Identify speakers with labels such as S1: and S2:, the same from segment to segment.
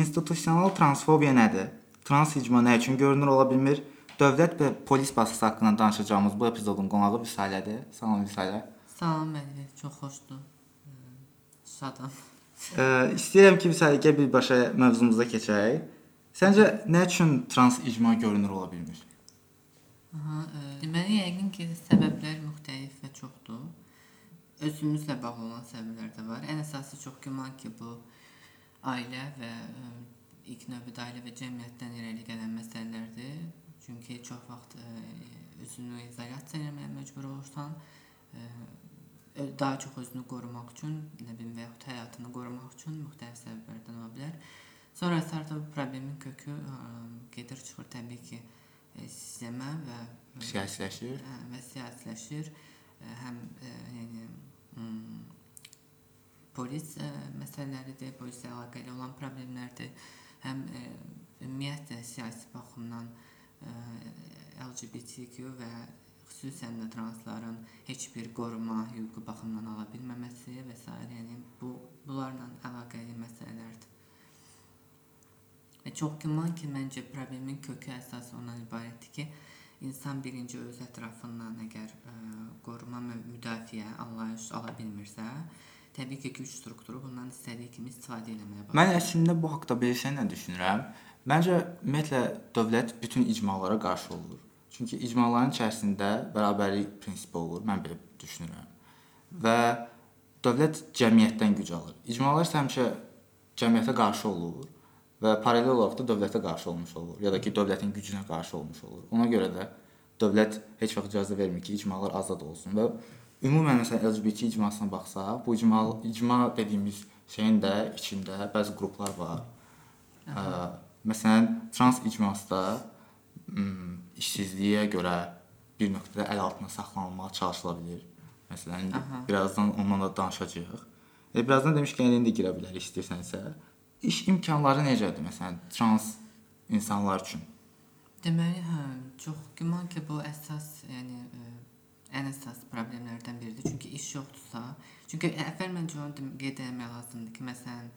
S1: institusional transfobiya nədir? Trans icma nə üçün görünür ola bilmir? Dövlət və polis basısı haqqında danışacağımız bu epizodun qonağı Vüsalədir. Salam Vüsalə.
S2: Salam Məli, çox xoşdur. Şadam.
S1: Ə, istəyirəm ki, Vüsalə birbaşa mövzumuza keçək. Səncə nə üçün trans icma görünür ola bilmir?
S2: Aha, ə, deməli yəqin ki, səbəblər müxtəlif və çoxdur. Özümüzlə bağlı olan səbəblər də var. Ən əsası çox güman ki, bu ailə və ilk növbədə ailə və cəmiyyətdən irəli gələn məsələlərdir. Çünki çox vaxt özünü izolyasiya etməyə məcbur olursan, daha çox özünü qorumaq üçün, nə bilim və yaxud həyatını qorumaq üçün müxtəlif səbəblərdən ola bilər. Sonra isə artıq problemin kökü gedir çıxır təbii ki, sistemə və
S1: siyasiləşir.
S2: Hə, və siyasiləşir. Həm yəni polis ə, məsələləridir, polislə əlaqəli olan problemlərdir. Həm ə, ümumiyyətlə siyasi baxımdan ə, LGBTQ və xüsusən də transların heç bir qoruma hüququ baxımından ala bilməməsi və s. yəni bu bunlarla əlaqəli məsələlərdir. Və çox güman ki, məncə problemin kökü əsas ondan ibarətdir ki, insan birinci öz ətrafından əgər ə, qoruma müdafiə anlayış ala bilmirsə, təbii ki, güc strukturu bundan istədiyi kimi istifadə etməyə başlayır.
S1: Mən əslində bu haqqda bilirsən nə düşünürəm? Məncə ümumiyyətlə dövlət bütün icmalara qarşı olur. Çünki icmaların içərisində bərabərlik prinsipi olur, mən belə düşünürəm. Və dövlət cəmiyyətdən güc alır. İcmalar isə həmişə cəmiyyətə qarşı olur və paralel olaraq da dövlətə qarşı olmuş olur, ya da ki, dövlətin gücünə qarşı olmuş olur. Ona görə də dövlət heç vaxt icazə vermir ki, icmalar azad olsun və ümumən məsələn LGBT icmasına baxsaq, bu icma icma dediyimiz şeyin də içində bəzi qruplar var. Ə, məsələn, trans icması da işsizliyə görə bir nöqtədə əl altında saxlanılmağa çalışıla bilər. Məsələn, Aha. birazdan ondan da danışacağıq. E, birazdan demişkən indi girə bilərik istəyirsənsə. İş imkanları necədir məsələn trans insanlar üçün?
S2: Deməli, hə, çox güman ki, bu əsas, yəni ə, ən əsas problemlərdən biridir. Çünki iş yoxdursa, çünki əvvəl məncə onu qeyd etmək lazımdır ki, məsələn,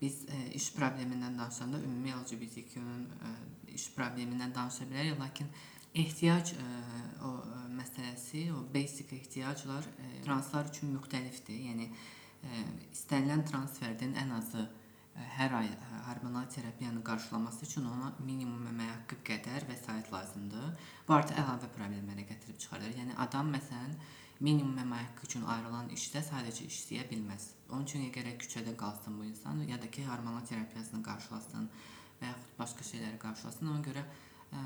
S2: biz ə, e, iş problemindən danışanda ümumi LGBTQ-nun e, iş problemindən danışa bilərik, lakin ehtiyac ə, e, o ə, məsələsi, o basic ehtiyaclar ə, translar üçün müxtəlifdir. Yəni ə, istənilən transferdən ən azı hər ay hormonal terapiyanı qarşılaması üçün ona minimum əmək haqqı qədər vəsait lazımdır. Bu artıq əlavə problemlərə gətirib çıxarır. Yəni adam məsələn minimum əmək haqqı üçün ayrılan işdə sadəcə işləyə bilməz. Onun üçün gərək küçədə qalsın bu insan ya da ki, hormonal terapiyasını qarşılasın və yaxud başqa şeyləri qarşılasın. Ona görə ə,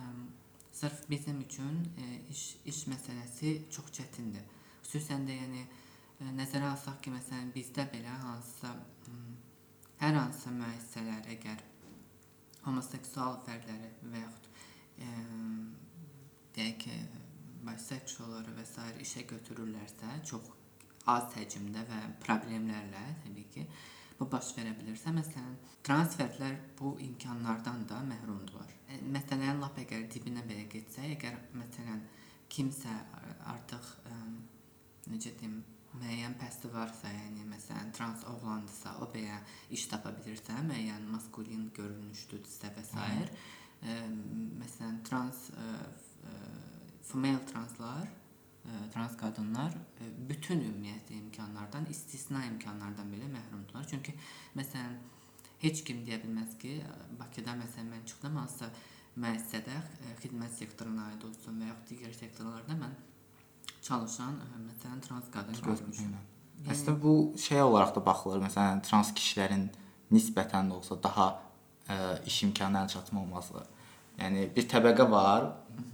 S2: sırf bizim üçün ə, iş iş məsələsi çox çətindir. Xüsusən də yəni ə, nəzərə alsaq ki, məsələn bizdə belə hansısa hər hansısa müəssisələr əgər homoseksual fərdləri və yaxud ə, deyək ki, biseksualları və s. işə götürürlərsə, çox az həcmdə və problemlərlə təbii ki, bu baş verə bilirsə, məsələn, transferlər bu imkanlardan da məhrumdular. E, məsələn, lap əgər dibinə belə getsə, əgər məsələn kimsə artıq ə, e, necə deyim, müəyyən pəsti varsa, yəni məsələn trans oğlandırsa, o belə iş tapa bilirsə, müəyyən maskulin görünüşdürsə və s. Ə, məsələn trans ə, ə, female translar trans qadınlar bütün ümumiyyətlə imkanlardan, istisna imkanlardan belə məhrumdular. Çünki məsələn heç kim deyə bilməz ki, Bakıda məsələn mən çıxdım hansısa müəssisədə xidmət sektoruna aid olsun və yaxud digər sektorlarda mən çalışan məsələn trans qadın görmüşəm.
S1: Yəni, Əslində bu şey olaraq da baxılır. Məsələn, trans kişilərin nisbətən də olsa daha ə, iş imkanlarına çatma olması. Yəni bir təbəqə var,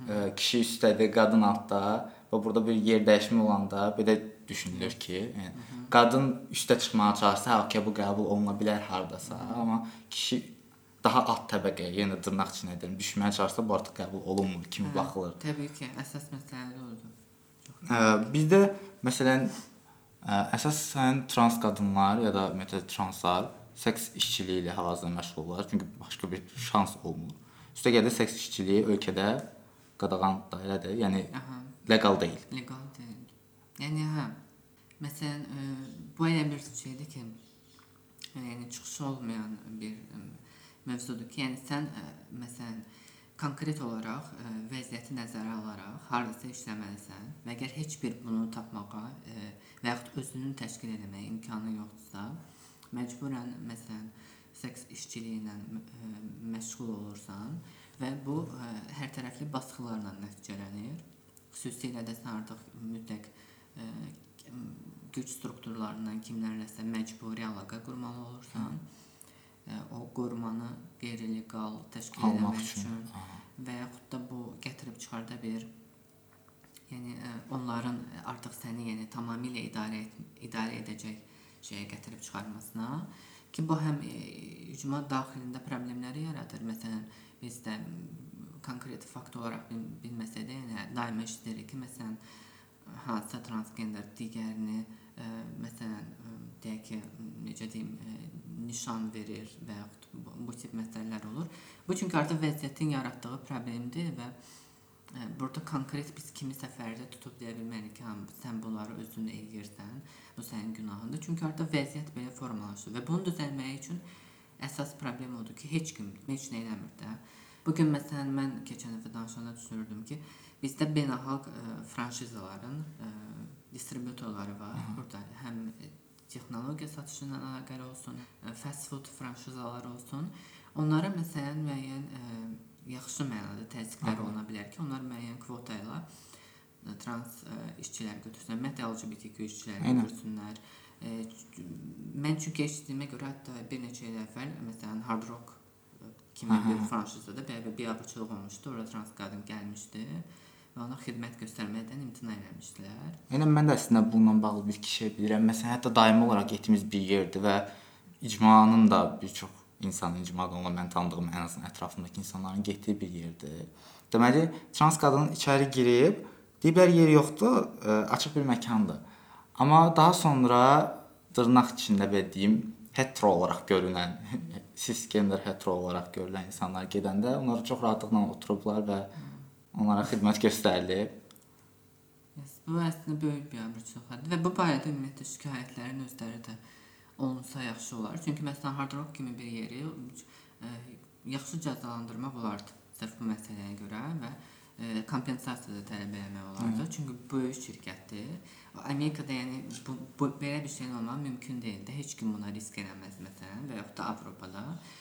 S1: ə, kişi üstədir, qadın altda və burada bir yer dəyişmə olanda belə düşünülür ki, yəni qadın üstə çıxmağa çalışsa, okey bu qəbul oluna bilər hardasa, amma kişi daha alt təbəqəyə, yenə dırnaq içində deyirəm, düşməyə çalışsa bu artıq qəbul olunmur kimi hə, baxılır.
S2: Təbii ki, əsas məsələ odur.
S1: Bizdə məsələn ə, əsasən trans qadınlar ya da ümumiyyətlə translar seks işçiliyi ilə hal-hazırda məşğullar, çünki başqa bir şans olmur. Üstəgəl də seks işçiliyi ölkədə qadağan dairədir. Yəni Aha legal deyil.
S2: Legal deyil. Yəni hə. Məsələn, e, bu elə bir şeydir ki, yəni çıxışı olmayan bir ə, mövzudur ki, yəni sən məsələn konkret olaraq ə, vəziyyəti nəzərə alaraq hardasa işləməlisən və əgər heç bir bunu tapmağa ə, və yaxud özünün təşkil etməyə imkanı yoxdursa, məcburən məsələn seks işçiliyi ilə ə, məşğul olursan və bu ə, hər tərəfli baskılarla nəticələnir. Xüsusilə də sən artıq mütləq ə, güc strukturlarından kimlərləsə məcburi əlaqə qurmalı olursan. Hı o qorumanı qeyri-legal təşkil
S1: Almaq
S2: etmək
S1: üçün.
S2: üçün və yaxud da bu gətirib çıxarda bir yəni ə, onların artıq səni yəni tamamilə idarə et, idarə edəcək şeyə gətirib çıxarmasına ki bu həm ə, icma daxilində problemləri yaradır. Məsələn, bizdə konkret fakt olaraq bil, bilməsə də yəni daima eşidirik ki, məsələn hansısa transgender digərini ə, məsələn ə, deyək ki, necə deyim, ə, nişan verir və yaxud bu, bu tip məsələlər olur. Bu çünki artıq vəziyyətin yaratdığı problemdir və ə, burada konkret biz kimi səfərdə tutub deyə bilmərik ki, sən bunları özün eləyirsən, bu sənin günahındır. Çünki artıq vəziyyət belə formalaşır və bunu düzəltmək üçün əsas problem odur ki, heç kim heç nə eləmir də. Bu gün məsələn mən keçən dəfə danışanda düşünürdüm ki, bizdə beynəlxalq ə, franşizaların ə, distributorları var. Hı -hı. Burada həm texnologiya satışı ilə əlaqəli olsun, fast food franşizaları olsun. Onlara məsələn müəyyən ə, yaxşı mənada təzyiqlər oluna bilər ki, onlar müəyyən kvota ilə trans ə, işçilər götürsünlər, ümumiyyətlə LGBTQ işçiləri
S1: Eynən.
S2: götürsünlər. Ə, mən çünki eşitdiyimə görə hətta bir neçə il əvvəl məsələn Hard Rock kimi
S1: Aha.
S2: bir franşizada belə bir biabırçılıq olmuşdu. Ora trans qadın gəlmişdi və ona xidmət göstərməkdən imtina etmişdilər.
S1: Yəni mən də əslində bununla bağlı bir iki şey bilirəm. Məsələn, hətta daimi olaraq getdiyimiz bir yerdir və icmanın da bir çox insan icmada olan mən tanıdığım ən azından ətrafımdakı insanların getdiyi bir yerdir. Deməli, trans qadın içəri girib, deyiblər yer yoxdur, ə, açıq bir məkandır. Amma daha sonra dırnaq içində verdiyim hetero olaraq görünən, cisgender hetero olaraq görülən insanlar gedəndə onlar çox rahatlıqla oturublar və onlara xidmət göstərilib.
S2: Yes, bu əslində böyük bir abırçılıqdır və bu barədə ümumiyyətlə şikayətlərin özləri də olunsa yaxşı olar. Çünki məsələn Hard Rock kimi bir yeri ə, yaxşı cəzalandırmaq olardı sırf bu məsələyə görə və ə, kompensasiya da tələb etmək olardı. Hı. Çünki böyük şirkətdir. Amerikada yəni bu, bu belə bir şeyin olmağı mümkün deyildi. Heç kim buna risk eləməz məsələn və yaxud da Avropada. Burada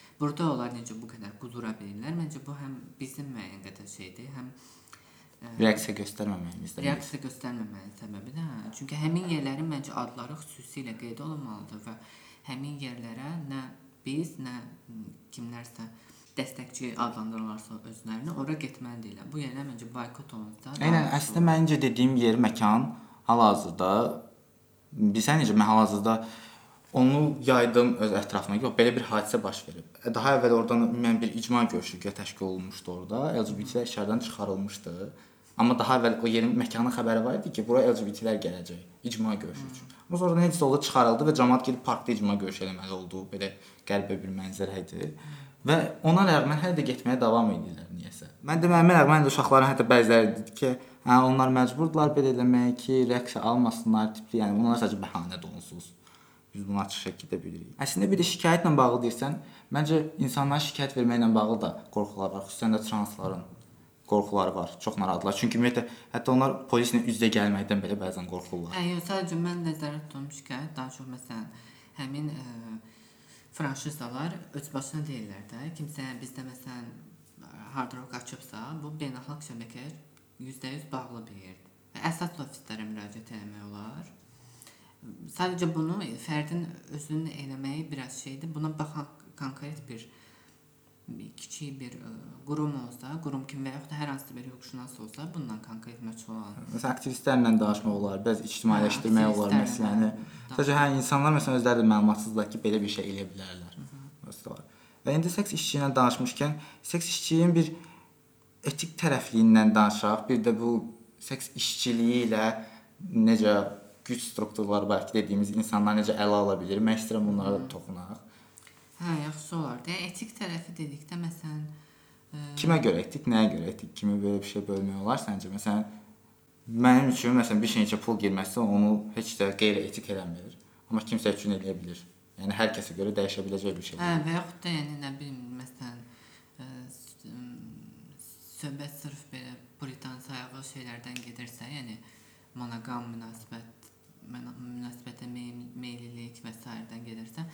S2: onlar necə bu qədər qudura bilirlər? Məncə bu həm bizim müəyyən qədər şeydir, həm ə,
S1: reaksiya göstərməməyimizdən.
S2: reaksiya göstərməməyin səbəbi də, hə. çünki həmin yerlərin məncə adları xüsusilə qeyd olunmalıdır və həmin yerlərə nə biz, nə kimlərsə dəstəkçi adlandırırlarsa özlərini ora getməlidirlər. Bu yerlər məncə boykot olunsa.
S1: Eynən, əslində məncə dediyim yer məkan hal-hazırda bilsən necə hal-hazırda onu yaydım öz ətrafıma. Yox, belə bir hadisə baş verib. Daha əvvəl oradan ümumi bir icma görüşü təşkil olunmuşdu orada. LGBT-lər içəridən çıxarılmışdı. Amma daha əvvəl o yerin məkanın xəbəri var idi ki, bura LGBT-lər gələcək icma görüşü üçün. Amma sonra necə oldu çıxarıldı və cəmaət gedib parkda icma görüşü eləməli oldu. Belə qəribə bir mənzərə idi. Və ona rəğmən hələ də getməyə davam edirlər niyəsə. Mən deməyimə rəğmən də uşaqların hətta bəziləri dedi ki, hə onlar məcburdular belə eləməyə ki, rəqsə almasınlar tipli, yəni bunlar sadəcə bəhanədir onsuz. Biz bunu açıq şəkildə bilirik. Əslində bir də şikayətlə bağlı deyirsən, məncə insanların şikayət verməklə bağlı da qorxular var, xüsusən də transların qorxuları var. Çox narahatlar. Çünki ümumiyyətlə hətta onlar polislə üz-üzə gəlməkdən belə bəzən qorxurlar.
S2: Hə, yox, sadəcə mən nəzərdə tutduğum şikayət daha çox məsələn həmin ə, franşizalar öz başına deyirlər də. Kimsə bizdə məsələn Hard Rock açıbsa, bu beynəlxalq şəbəkəyə %100 bağlı bir yerdir. Və Əsas ofislərə müraciət etmək olar. Sadəcə bunu fərdin özünün eləməyi biraz şeydir. Buna baxan konkret bir kiçik bir qurum olsa, qurum kimi və yaxud da hər hansı bir hüquqşünas olsa, bundan konkret məsul olan
S1: Məsələn, aktivistlərlə danışmaq olar, bəzi ictimailəşdirmək
S2: Hə,
S1: olar məsələni. Sadəcə hə insanlar məsələn özləri də məlumatsızdırlar ki, belə bir şey eləyə bilərlər. Var. Və indi seks işçi ilə danışmışkən, seks işçiliyin bir etik tərəfliyindən danışaq, bir də bu seks işçiliyi ilə necə güc strukturları var ki, dediyimiz insanlar necə ələ ala bilir. Mən istəyirəm bunlara da toxunaq.
S2: Hə, yaxşı olardı. Yəni etik tərəfi dedikdə məsələn ə,
S1: Kimə görə etik, nəyə görə etik kimi belə bir şey bölmək olar səncə? Məsələn, mənim üçün məsələn bir şeyə pul girməsi onu heç də qeyri-etik eləmir. Amma kimsə üçün eləyə bilər. Yəni hər kəsə görə dəyişə biləcək bir şey.
S2: Hə, və yaxud da yəni nə bilim, məsələn, ım, söhbət sırf belə puritan sayığı şeylərdən gedirsə, yəni monoqam münasibət, məna- münasibətə meyillilik və sairədən gedirsə,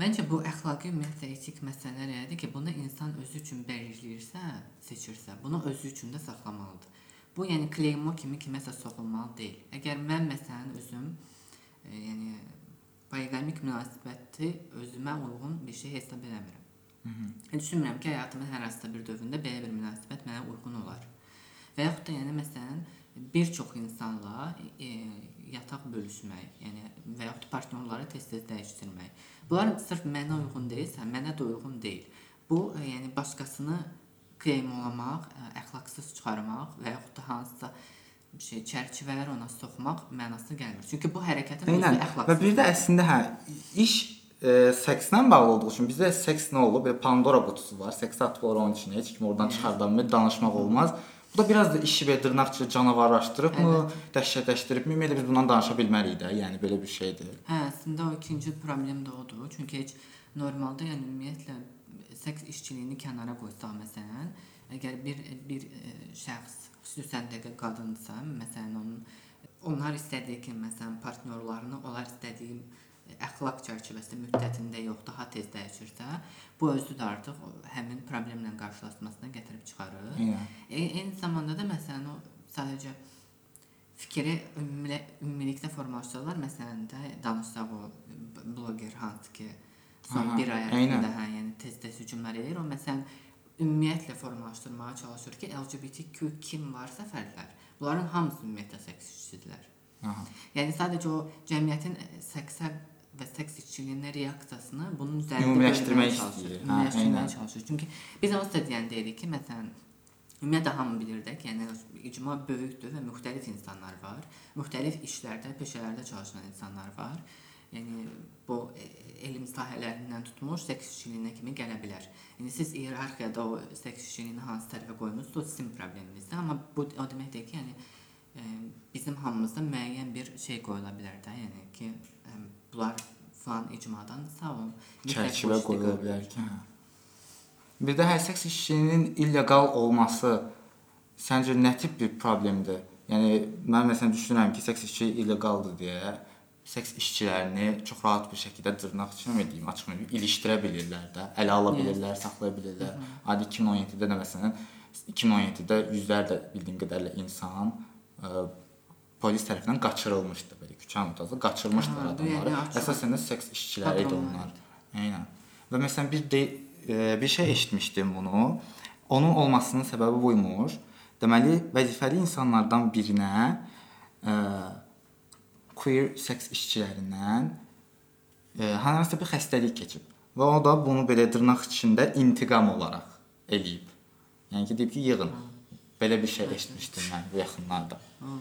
S2: məncə bu əxlaqi ümumiyyətlə etik məsələlərdir ki, bunu insan özü üçün belirləyirsə, seçirsə, bunu özü üçün də saxlamalıdır. Bu yəni kleymo kimi kiməsə soxulmalı deyil. Əgər mən məsələn özüm e, yəni poliqamik münasibəti özümə uyğun bir şey hesab eləmirəm. Yəni düşünmürəm ki, həyatımın hər hansısa bir dövründə belə bir münasibət mənə uyğun olar. Və yaxud da yəni məsələn bir çox insanla e, yataq bölüşmək, yəni və yaxud partnyorları tez-tez dəyişdirmək. Bunlar sırf mənə uyğun deyilsə, mənə də uyğun deyil. Bu e, yəni başqasını qeymolamaq, ə, əxlaqsız çıxarmaq və yaxud da hansısa bir şey çərçivələr ona soxmaq mənasına gəlmir. Çünki bu hərəkətin özü
S1: Eynən. Və
S2: əxlaqsız.
S1: bir də əslində hə iş e, sekslə bağlı olduğu üçün bizdə seks nə olur? Belə Pandora qutusu var. Seks atıb onun içinə. Heç kim oradan çıxardan bilmir, danışmaq olmaz. Bu da biraz da işi belə dırnaqçı canavarlaşdırıbmı, dəhşətləşdiribmi? Ümumiyyətlə biz bundan danışa bilmərik də. Yəni belə bir şeydir.
S2: Hə, əslində o ikinci problem də odur. Çünki heç normalda yəni ümumiyyətlə seks işçiliyini kənara qoysaq məsələn, əgər bir bir e, şəxs xüsusən də qadınsa, məsələn onun onlar istədiyi kimi məsələn partnyorlarını onlar istədiyi e, əxlaq çərçivəsində müddətində yox, daha tez dəyişirsə, bu özü də artıq həmin problemlə qarşılaşmasına gətirib çıxarır.
S1: Eynən.
S2: E, eyni zamanda da məsələn o sadəcə fikri ümumi, ümumilikdə formalaşdırırlar. Məsələn də danışsaq o bloger hansı ki son
S1: Aha,
S2: bir ay ərzində hə, yəni tez-tez hücumlar edir. O məsələn ümumiyyətlə formalaşdırmağa çalışır ki, LGBTQ kim varsa fərdlər, bunların hamısı ümumiyyətlə seks işçidirlər.
S1: Aha.
S2: Yəni sadəcə o cəmiyyətin seksə və seks işçiliyinə reaksiyasını bunun üzərində
S1: Ümumiləşdirmək istəyir. Hə,
S2: Ümumiləşdirməyə
S1: eynən.
S2: çalışır. Çünki biz onsuz da deyən deyirik ki, məsələn, ümumiyyətlə hamı bilir də ki, yəni icma böyükdür və müxtəlif insanlar var. Müxtəlif işlərdə, peşələrdə çalışan insanlar var. Yəni bu e, elm sahələrindən tutmuş seks işçiliyinə kimi gələ bilər. Yəni siz iyerarxiyada o seks işçiliyini hansı tərəfə qoymusunuz, o sizin probleminizdir. Amma bu o demək deyil ki, yəni e, bizim hamımızda müəyyən bir şey qoyula bilər də, yəni ki, e, bunlar falan mütləq bu
S1: Çərçivə qoyula bilər ki. Bir də hər seks işçinin illegal olması səncə nə tip bir problemdir? Yəni mən məsələn düşünürəm ki, seks işçi illegaldır deyə seks işçilərini çox rahat bir şəkildə dırnaq içinə deyim, açıq mı, ilişdirə bilirlər də, ələ ala bilirlər, saxlaya bilirlər. Adi 2017-də də məsələn 2017-də yüzlərlə bildiyim qədərlə insan ə, polis tərəfindən qaçırılmışdı belə küçə ortasında qaçırmışdılar adamları.
S2: yəni
S1: Əsasən də seks işçiləri idi onlar. Eynən. Və məsələn bir de, e, bir şey eşitmişdim bunu. Onun olmasının səbəbi bu imiş. Deməli, vəzifəli insanlardan birinə e, queer seks işçilərindən e, hansısa bir xəstəlik keçib və o da bunu belə dırnaq içində intiqam olaraq eləyib. Yəni ki, deyib ki, yığın. Belə bir şey eşitmişdim mən bu yaxınlarda.
S2: O,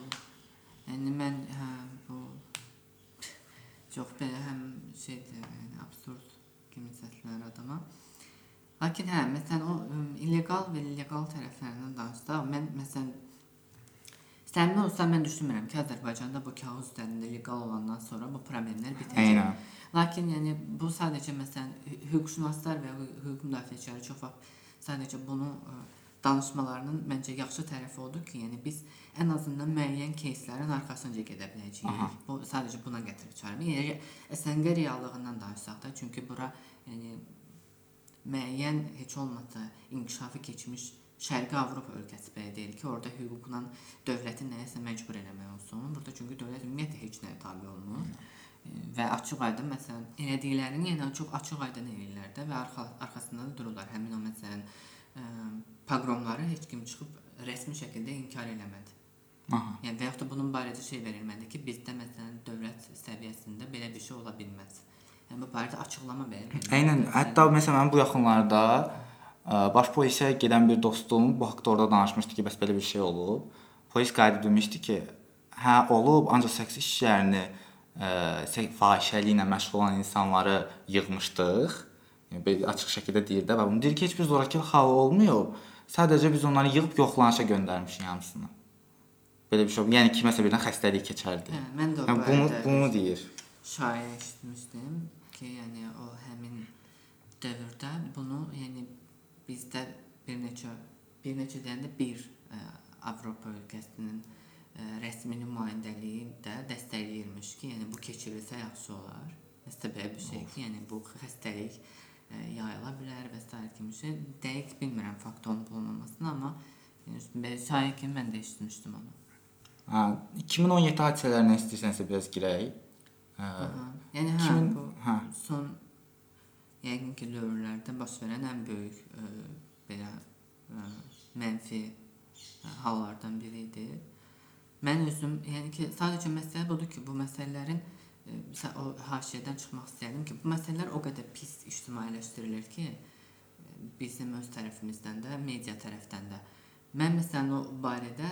S2: yəni mən hə bu çox belə həm şeydir, yəni absurd kimi səslənir adama. Lakin hə, məsələn o illegal və legal tərəflərindən danışsaq, mən məsələn səmimi olsam mən düşünmürəm ki, Azərbaycanda bu kağız üzərində legal olandan sonra bu problemlər bitəcək.
S1: Eynən.
S2: Lakin yəni bu sadəcə məsələn hü- hüquqşünaslar və hü- hüquq müdafiəçiləri çox vaxt sadəcə bunu ə, danışmalarının məncə yaxşı tərəfi odur ki, yəni biz ən azından müəyyən кейslərin arxasınca gedə biləcəyik.
S1: Aha.
S2: Bu sadəcə buna gətirib çıxarmır. Yəni SNQ reallığından danışsaq da, çünki bura yəni müəyyən heç olmasa inkişafı keçmiş Şərqi Avropa ölkəsi belə deyil ki, orada hüquqla dövlətin nəyəsə məcbur eləmək olsun. Burada çünki dövlət ümumiyyətlə heç nəyə tabe olmur. E, Və açıq-aydın məsələn elədiklərini yenə çox açıq-aydın eləyirlər də və arxa, arxasında da dururlar. Həmin o məsələn ə, pogromları heç kim çıxıb rəsmi şəkildə inkar eləmədi.
S1: Aha.
S2: Yəni və yaxud da bunun barədə şey verilmədi ki, bizdə məsələn dövlət səviyyəsində belə bir şey ola bilməz. Yəni bu barədə açıqlama verilmədi.
S1: Eynən. Hətta məsələn mənim bu yaxınlarda baş polisə gedən bir dostum bu haqqda orada danışmışdı ki, bəs belə bir şey olub. Polis qayıdıb demişdi ki, hə olub, ancaq seks sek- fahişəliklə məşğul olan insanları yığmışdıq. Belə açıq şəkildə deyir də və bunu deyir ki, heç bir zorakılıq halı olmayıb. Sadəcə biz onları yığıb yoxlanışa göndərmişik hamısını. Belə bir şey olub. Yəni kiməsə birdən xəstəlik keçərdi.
S2: Hə, mən də
S1: Yəni bunu
S2: barədə
S1: bunu deyir.
S2: şayə eşitmişdim. ki, yəni o həmin dövrdə bunu, yəni bizdə bir neçə bir neçə deyəndə bir ə, Avropa ölkəsinin ə, rəsmi nümayəndəliyi də dəstəkləyirmiş ki, yəni bu keçirilsə yaxşı olar. Nəsə belə bir şey ki, yəni bu xəstəlik yayıla bilər və s. kimi şey. Dəqiq bilmirəm fakt olub olmamasını, amma yəni şayə kimi mən də eşitmişdim onu.
S1: Hə, 2017 hadisələrinə istəyirsənsə biraz girək. Hə.
S2: Yəni hə,
S1: 2000
S2: bu
S1: hə.
S2: son yəqin ki, dövrlərdə baş verən ən böyük ə, belə ə, mənfi ə, hallardan biri idi. Mən özüm, yəni ki, sadəcə məsələ budur ki, bu məsələlərin ə, o haşiyədən çıxmaq istəyirdim ki, bu məsələlər o qədər pis ictimailəşdirilir ki, bizim öz tərəfimizdən də, media tərəfdən də. Mən məsələn o barədə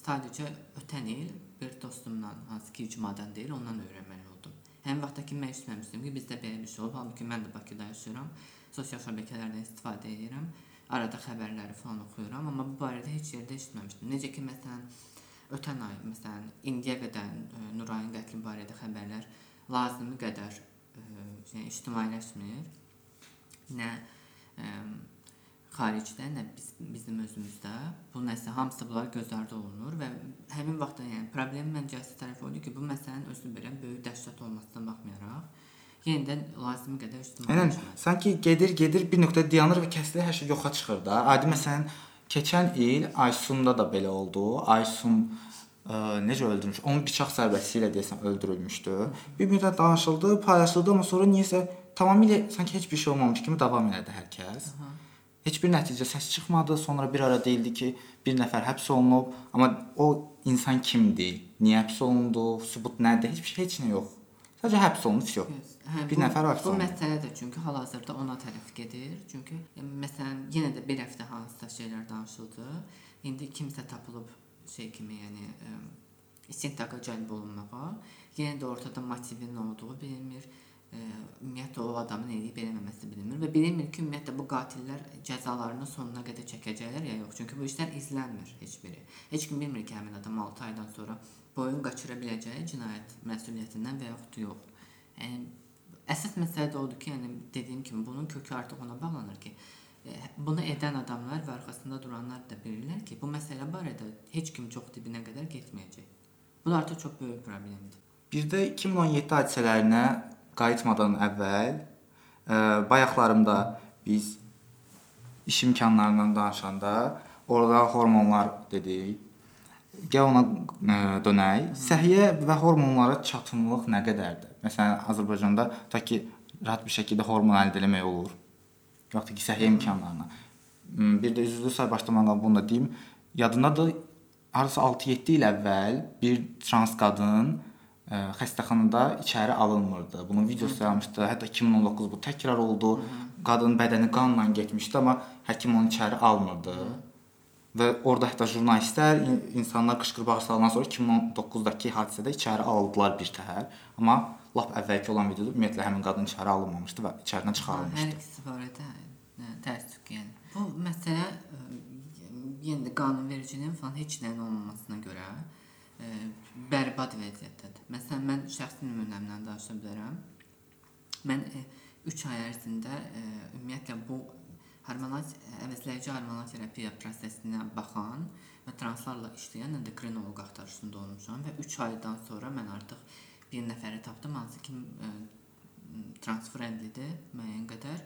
S2: sadəcə ötən il bir dostumdan, hansı ki, icmadan deyil, ondan öyrənməli oldum. Həmin vaxtdakı mən eşitməmişdim ki, bizdə belə bir şey olub. Halbuki mən də Bakıda yaşayıram. Sosial şəbəkələrdən istifadə edirəm. Arada xəbərləri falan oxuyuram, amma bu barədə heç yerdə eşitməmişdim. Necə ki, məsələn, ötən ay, məsələn, indiyə qədər ə, Nurayn qətli barədə xəbərlər lazımi qədər ə, yəni ictimailəşmir. Nə ə, xaricdə, nə biz, bizim özümüzdə bu nəsə hamısı bunlar göz ardı olunur və həmin vaxtda yəni problemin məncə əsas tərəfi odur ki, bu məsələnin özü belə böyük dəhşət olmasına baxmayaraq yenidən lazımi qədər
S1: Aynen.
S2: ictimailəşmədi.
S1: Sanki gedir, gedir bir nöqtədə dayanır və kəsilir, hər şey yoxa çıxır da. Adi məsələn, keçən il Aysunda da belə oldu. Aysun ə, necə öldürmüş? Onun bıçaq zərbəsi ilə deyəsən öldürülmüşdü. Bir müddət danışıldı, paylaşıldı, amma sonra niyəsə tamamilə sanki heç bir şey olmamış kimi davam elədi hər kəs.
S2: Aha.
S1: Heç bir nəticə səs çıxmadı. Sonra bir ara deyildi ki, bir nəfər həbs olunub, amma o insan kimdir? Niyə həbs olundu? Sübut nədir? Heç bir şey, heç nə yox. Sadəcə həbs olunub, yox.
S2: Yes. Hə,
S1: Bir
S2: bu,
S1: nəfər həbs
S2: Bu məsələ də çünki hal-hazırda ona tərəf gedir. Çünki e, məsələn yenə də bir həftə hansısa şeylər danışıldı. İndi kimsə tapılıb şey kimi, yəni ə, istintaqa cəlb olunmağa. Yenə də ortada motivin nə olduğu bilinmir. Ə, ümumiyyətlə o adamın eləyib eləməməsi bilinmir və bilinmir ki, ümumiyyətlə bu qatillər cəzalarını sonuna qədər çəkəcəklər ya yox. Çünki bu işlər izlənmir heç biri. Heç kim bilmir ki, həmin adam 6 aydan sonra boyun qaçıra biləcəyi cinayət məsuliyyətindən və yaxud yox. Yəni əsas məsələ də odur ki, yəni dediyim kimi bunun kökü artıq ona bağlanır ki, e, bunu edən adamlar və arxasında duranlar da bilirlər ki, bu məsələ barədə heç kim çox dibinə qədər getməyəcək. Bu da artıq çox böyük problemdir.
S1: Bir də 2017 hadisələrinə qayıtmadan əvvəl ə, bayaqlarımda biz iş imkanlarından danışanda orada hormonlar dedik. Gəl ona ə, dönək. Səhiyyə və hormonlara çatımlıq nə qədərdir? Məsələn, Azərbaycanda ta ki rahat bir şəkildə hormon əldə etmək olur. Yoxdur ki, səhiyyə imkanlarına. Bir də üzvlük say başlamadan bunu da deyim. Yadındadır, hardasa 6-7 il əvvəl bir trans qadın ə, xəstəxanada içəri alınmırdı. Bunun videosu yayılmışdı. Hətta 2019 bu təkrar oldu. Qadın bədəni qanla getmişdi, amma həkim onu içəri almırdı. Və orada hətta jurnalistlər, in- insanlar qışqırıq salandan sonra 2019-dakı hadisədə içəri aldılar bir təhər. Amma lap əvvəlki olan videoda ümumiyyətlə həmin qadın içəri alınmamışdı və içəridən
S2: Hər
S1: çıxarılmışdı.
S2: ikisi barədə ə, təəssüf ki, yəni bu məsələ yenə də qanunvericiliyin falan heç nəyin olmamasına görə ə, bərbad vəziyyətdədir. Məsələn, mən şəxsi nümunəmdən danışa bilərəm. Mən 3 ay ərzində ə, ümumiyyətlə bu hormonal əvəzləyici hormonal terapiya prosesinə baxan və translarla işləyən endokrinoloq axtarışında olmuşam və 3 aydan sonra mən artıq bir nəfəri tapdım hansı ki ə, transfriendlidir müəyyən qədər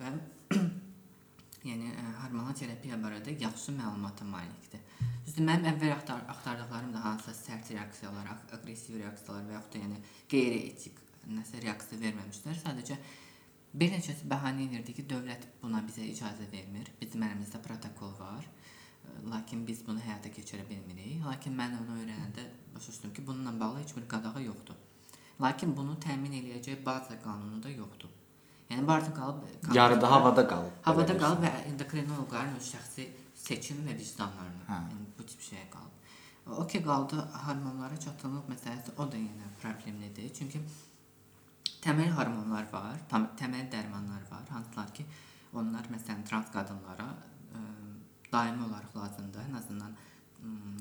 S2: və yəni ə, hormonal terapiya barədə yaxşı məlumata malikdir. Düzdür, mənim əvvəl axtar axtardıqlarım da hansısa sərt reaksiyalar, aq- aqressiv reaksiyalar və yaxud da yəni qeyri-etik nəsə reaksiya verməmişlər. Sadəcə bir neçəsi bəhanə edirdi ki, dövlət icazə vermir. Bizim əlimizdə protokol var. Lakin biz bunu həyata keçirə bilmirik. Lakin mən onu öyrənəndə başa düşdüm ki, bununla bağlı heç bir qadağa yoxdur. Lakin bunu təmin eləyəcək baza qanunu da yoxdur. Yəni barda qalıb
S1: Yarıda havada qalıb.
S2: havada qalıb və endokrinoloqların öz şəxsi seçim və vicdanlarına.
S1: Hə.
S2: Yəni bu tip şeyə qalıb. O ki qaldı hormonlara çatımlıq məsələsi o da yenə problemlidir. Çünki təməl hormonlar var, tam, təməl dərmanlar var, hansılar ki, onlar məsələn trans qadınlara ə, daimi olaraq lazımdır. Ən azından ə,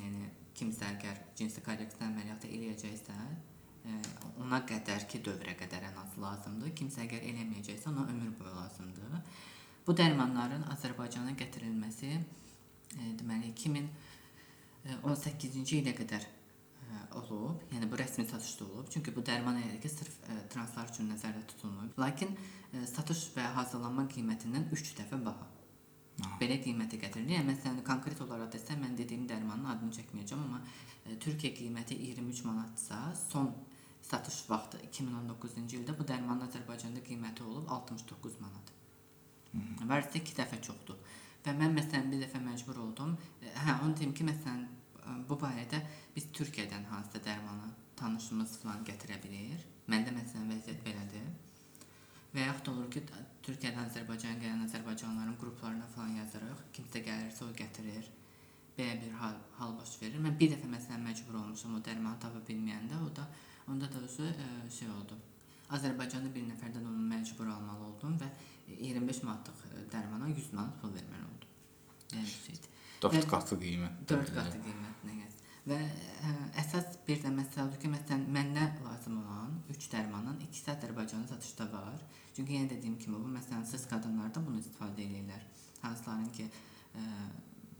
S2: yəni kimsə əgər cinsi korreksiya əməliyyatı eləyəcəksə, e, ona qədərki dövrə qədər ən az lazımdır. Kimsə əgər eləməyəcəksə, ona ömür boyu lazımdır. Bu dərmanların Azərbaycana gətirilməsi e, deməli 2018-ci ilə qədər e, olub. Yəni bu rəsmi satışda olub. Çünki bu dərman elə ki, sırf e, translar üçün nəzərdə tutulmur. Lakin e, satış və hazırlanma qiymətindən 3 dəfə baha.
S1: Aha.
S2: Belə qiyməti gətirilir. Yəni məsələn konkret olaraq desəm mən dediyim dərmanın adını çəkməyəcəm, amma e, Türkiyə qiyməti 23 manatdırsa, son satış vaxtı 2019-cu ildə bu dərmanın Azərbaycanda qiyməti olub 69 manat. Varsa 2 dəfə çoxdur. Və mən məsələn bir dəfə məcbur oldum. Hə, onu deyim ki, məsələn bu barədə biz Türkiyədən hansısa dərmanı tanışımız falan gətirə bilir. Məndə məsələn vəziyyət belədir. Və yaxud olur ki, Türkiyədən Azərbaycana gələn Azərbaycanlıların qruplarına falan yazırıq. Kimsə gəlirsə o gətirir. Belə bir hal, hal baş verir. Mən bir dəfə məsələn məcbur olmuşam o dərmanı tapa bilməyəndə, o da onda da özü e, şey oldu. Azərbaycanda bir nəfərdən onu məcbur almalı oldum və 25 manatlıq e, dərmana 100 manat pul verməli oldum. Yəni şeydir.
S1: 4
S2: Və-
S1: qatı qiymət.
S2: 4 qatı qiymətinə gəlir. Və ə, əsas bir də məsələ odur ki, məsələn, məndə lazım olan 3 dərmanın ikisi Azərbaycanda satışda var. Çünki yenə dediyim kimi bu məsələn siz qadınlarda bunu istifadə edirlər. Hansıların ki, ə,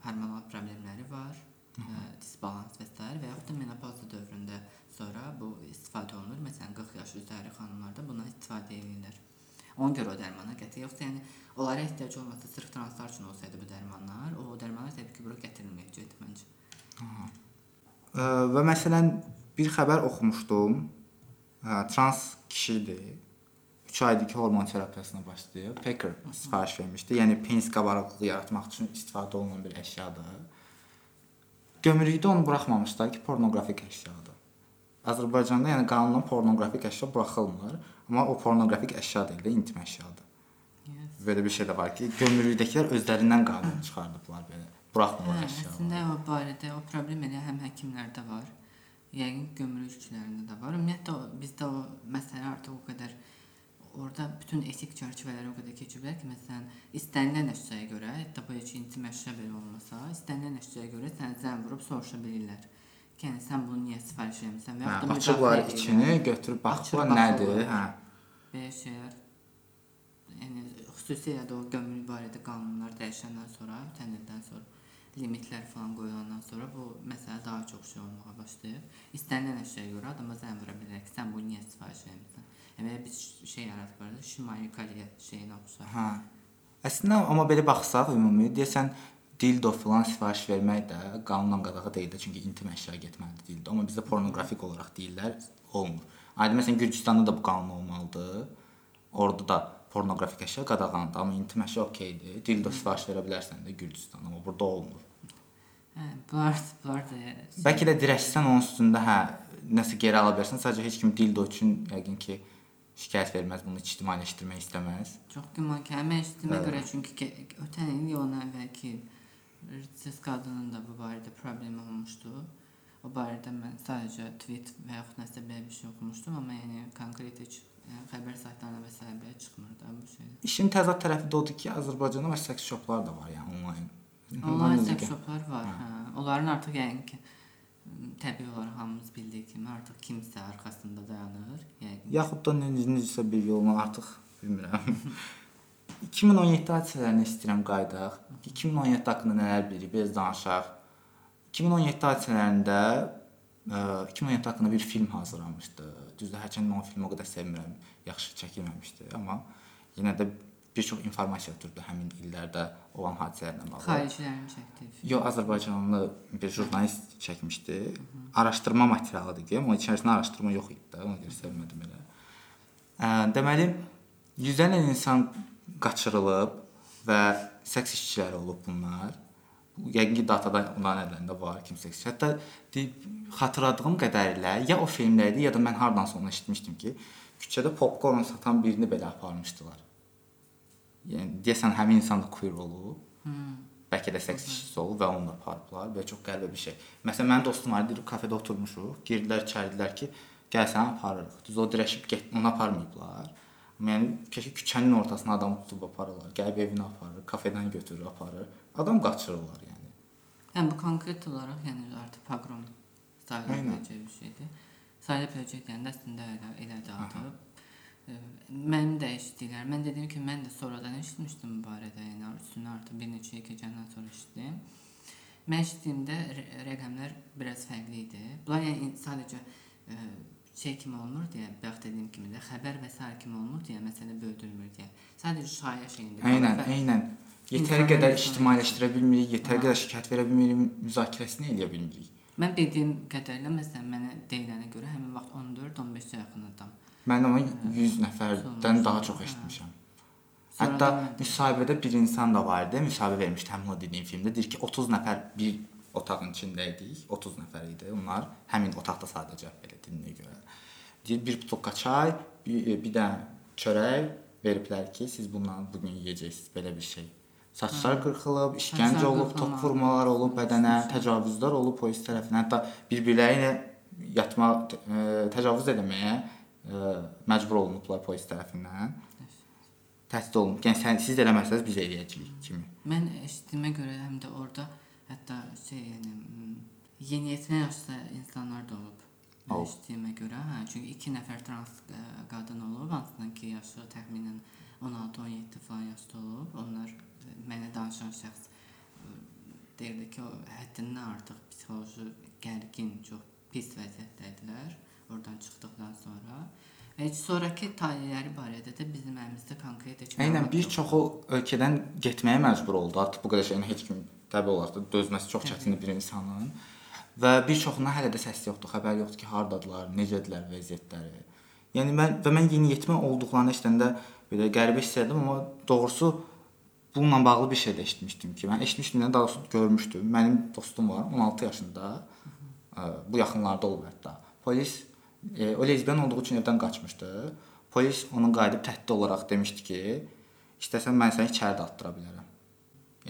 S2: hormonal problemləri var, ə, disbalans və s. və yaxud da menopauza dövründə sonra bu istifadə olunur. Məsələn, 40 yaş üzəri xanımlarda bundan istifadə edirlər. Ona görə o dərmana gətir. Yoxsa yəni onlara ehtiyac olmasa sırf translar üçün olsaydı bu dərmanlar, o dərmanlar təbii ki, bura gətirilməyəcəkdi məncə.
S1: Ə, və məsələn bir xəbər oxumuşdum. Hə, trans kişidir. 3 aydır ki, hormon terapiyasına başlayıb. Packer sifariş vermişdi. Yəni penis qabarıqlığı yaratmaq üçün istifadə olunan bir əşyadır. Gömrükdə onu buraxmamışlar ki, pornoqrafik əşyadır. Azərbaycanda yəni qanunla pornoqrafik əşya buraxılmır, amma o pornoqrafik əşya deyil, intim əşyadır.
S2: Yes.
S1: Belə bir şey də var ki, gömrükdəkilər özlərindən qanun çıxardıblar belə.
S2: Hə,
S1: Buraxmırlar əşya.
S2: əslində o barədə o problem elə həm həkimlərdə var, yəqin gömrükçülərində də var. Ümumiyyətlə bizdə o məsələ artıq o qədər orada bütün etik çərçivələri o qədər keçiblər ki, məsələn, istənilən əşyaya görə, hətta bu heç intim əşya belə olmasa, istənilən əşyaya görə səni zəng vurub soruşa bilirlər. Yəni sən bunu niyə sifariş etmisən və yaxud da müdafiə
S1: içini, götürüb baxıblar
S2: Açıb
S1: nədir? Hə.
S2: Belə şeylər yəni xüsusilə də o gömrük barədə qanunlar dəyişəndən sonra, ötən ildən sonra limitlər falan qoyulandan sonra bu məsələ daha çox şey olmağa başlayır. İstənilən əşyaya görə adama zəng vura bilər ki, sən bunu niyə sifariş etmisən? Yəni bir şey da Şimali Koreya şeyinə oxşar.
S1: Hə. Əslində amma belə baxsaq ümumi deyəsən dildo filan sifariş vermək də qanunla qadağa deyil də, çünki intim əşya getməlidir dildo. Amma bizdə pornoqrafik olaraq deyirlər, olmur. Aydın məsələn Gürcüstanda da bu qanun olmalıdır. Orada da pornoqrafik əşya qadağandır, amma intim əşya okeydir. Dildo sifariş verə bilərsən də Gürcüstanda, amma burada olmur.
S2: Hə, bunlar bunlar da
S1: Bəlkə də dirəşsən onun üstündə hə nəsə geri ala bilərsən. Sadəcə heç kim dildo üçün yəqin ki şikayət verməz, bunu ictimailəşdirmək istəməz.
S2: çox güman ki, həmin eşitdiyimə
S1: Hə.
S2: görə çünki ötən il ondan əvvəlki siz qadının da bu barədə problemi olmuşdu. O barədə mən sadəcə tweet və yaxud nəsə belə bir şey oxumuşdum, amma yəni konkret heç yəni, xəbər saytlarına və s. belə çıxmır da bu şey.
S1: İşin təzad tərəfi də odur ki, Azərbaycanda var seks shoplar da var, yəni onlayn. Necə
S2: seks shoplar var.
S1: Hə.
S2: Hə. Onların artıq yəni ki təbii olaraq hamımız bildiyi kimi artıq kimsə arxasında dayanır. Yəni
S1: Yaxud da necə necəsə bir yolla artıq bilmirəm. 2017 hadisələrini istəyirəm qayıdaq. 2017 haqqında nələr bilirik, biraz danışaq. 2017 hadisələrində ə, 2017 haqqında bir film hazırlanmışdı. Düzdür, hərçənd mən o filmi o qədər sevmirəm, yaxşı çəkilməmişdi, amma yenə də bir çox informasiya ötürdü həmin illərdə olan hadisələrlə bağlı.
S2: xaricilərin film.
S1: Yo, Azərbaycanlı bir jurnalist çəkmişdi. Araşdırma materialıdır ki, amma içərisində araşdırma yox idi də, ona görə sevmədim elə. Ə, deməli, yüzlərlə insan qaçırılıb və seks işçiləri olub bunlar. Yəqin ki, datada onların əllərində var kimsə. seks. Hətta deyib, xatırladığım qədərilə ya o filmdə idi, ya da mən hardansa onu eşitmişdim ki, küçədə popkorn satan birini belə aparmışdılar. Yəni deyəsən həmin insan da queer olub
S2: Hmm.
S1: bəlkə də seks işçisi olub və onu da aparıblar. Belə çox qəribə bir şey. Məsələn, mənim dostum var idi, kafedə oturmuşuq. Girdilər, içəridilər ki, gəl səni aparırıq. Düz o dirəşib get, onu aparmayıblar. Yəni keşə küçənin ortasına adam tutub aparırlar. Gəlib evinə aparır, kafedən götürür, aparır. Adam qaçırırlar yəni.
S2: Yəni bu konkret olaraq yəni artıq pogrom sayıla biləcək bir şeydir. Sayı böcəklərində əslində elə elədir adı. E, Mənim də eşitdiklər. Mən dedim ki, mən də sonradan eşitmişdim bu barədə. Yəni üstünə artıq bir neçə il keçəndən sonra eşitdim. Mən eşitdiyimdə rə- rəqəmlər biraz fərqli idi. Bunlar yəni sadəcə e, şey kimi olmur deyə, bayaq dediyim kimi də xəbər və sair kimi olmur deyə məsələ böyüdülmür deyə. Sadəcə şayə şeyində.
S1: Eynən, eynən.
S2: İnsanlar
S1: qədər ictimailəşdirə bilmirik, yetəri
S2: Aha.
S1: qədər şikayət verə bilmirik, müzakirəsini edə bilmirik.
S2: Mən bildiyim qədərilə məsələn mənə deyilənə görə həmin vaxt 14-15-ə yaxın adam.
S1: Mən amma 100 nəfərdən
S2: Sonra-
S1: daha çox eşitmişəm.
S2: Sonradan
S1: Hətta müsahibədə bir insan da var idi. Müsahibə vermişdi həmin o dediyim filmdə. Deyir ki, 30 nəfər bir otağın içində idik. 30 nəfər idi. Onlar həmin otaqda sadəcə belə dilinə görə. Deyir bir butulka çay, bir, bir də çörək veriblər ki, siz bundan bu gün yeyəcəksiniz belə bir şey. Saçlar qırxılıb, işgəncə olub, tok vurmalar olub bədənə, təcavüzlər olub polis tərəfindən. Hətta bir-birləri ilə yatma ə, təcavüz etməyə ə, məcbur olunublar polis tərəfindən. Təhdid olunub. Yəni sən siz eləməsəz biz eləyəcəyik kimi.
S2: Mən eşitdiyimə görə həm də orada hətta şey yəni yeniyetmə yaşda insanlar da olub. Eşitdiyimə görə, hə, çünki 2 nəfər trans ə, qadın olub, hansından ki yaşı təxminən 16-17 falan yaşda olub. Onlar ə, mənə danışan şəxs ə, deyirdi ki, o həddindən artıq psixoloji gərgin, çox pis vəziyyətdəydilər oradan çıxdıqdan sonra. Və sonrakı taleləri barədə də bizim əlimizdə konkret heç məlumat
S1: bir çoxu ölkədən getməyə məcbur oldu. Artıq bu qədər şeyin heç kim təbii olaraq da dözməsi çox çətindir bir insanın. Və bir çoxundan hələ də səs yoxdur, xəbər yoxdur ki, hardadılar, necədirlər vəziyyətləri. Yəni mən və mən yeniyetmə olduqlarını eşidəndə belə qəribə hiss etdim, amma doğrusu bununla bağlı bir şey də eşitmişdim ki, mən eşitmişdim, daha doğrusu görmüşdüm. Mənim dostum var, 16 yaşında. Bu yaxınlarda olub hətta. Polis e, o lezbiyan olduğu üçün evdən qaçmışdı. Polis onun qayıdıb təhdid olaraq demişdi ki, istəsən mən səni içəri də atdıra bilərəm.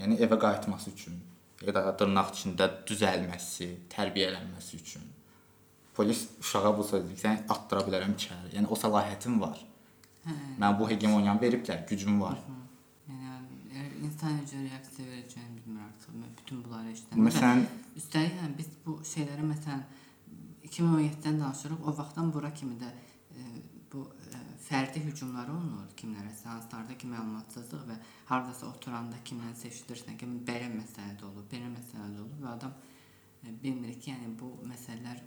S1: Yəni evə qayıtması üçün, ya da dırnaq içində düzəlməsi, tərbiyələnməsi üçün. Polis uşağa bu sözü sən atdıra bilərəm içəri. Yəni o səlahiyyətim var.
S2: Hə.
S1: Mən bu hegemoniyanı veriblər, gücüm var.
S2: Yəni əgər insan necə reaksiya verəcəyini bilmir artıq. Mən bütün bunları eşitdim.
S1: Məsələn,
S2: üstəlik yəni biz bu şeyləri məsələn 2017-dən danışırıq. O vaxtdan bura kimi də e, bu e, fərdi hücumlar olunur kimlərəsə, hansılarda ki məlumatsızlıq və hardasa oturanda kimdən seçilirsən ki, belə məsələ də olub, belə məsələ də olub və adam e, bilmir ki, yəni bu məsələlər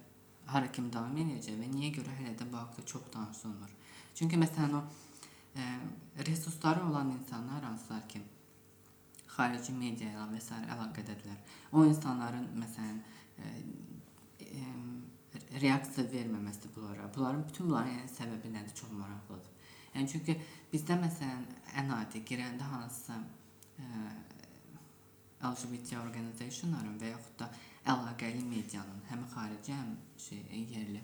S2: hara kimi davam edəcək və niyə görə hələ də bu haqqda çox danışılmır. Çünki məsələn o e, resursları olan insanlar hansılar ki, xarici media ilə və s. əlaqədədirlər. O insanların məsələn e, e, reaksiya verməməsi bunlara. Bunların bütün bunların yəni səbəbi nədir? Çox maraqlıdır. Yəni çünki bizdə məsələn ən adi girəndə hansısa e, LGBT organizationların və yaxud da əlaqəli medianın həm xarici, həm şey yerli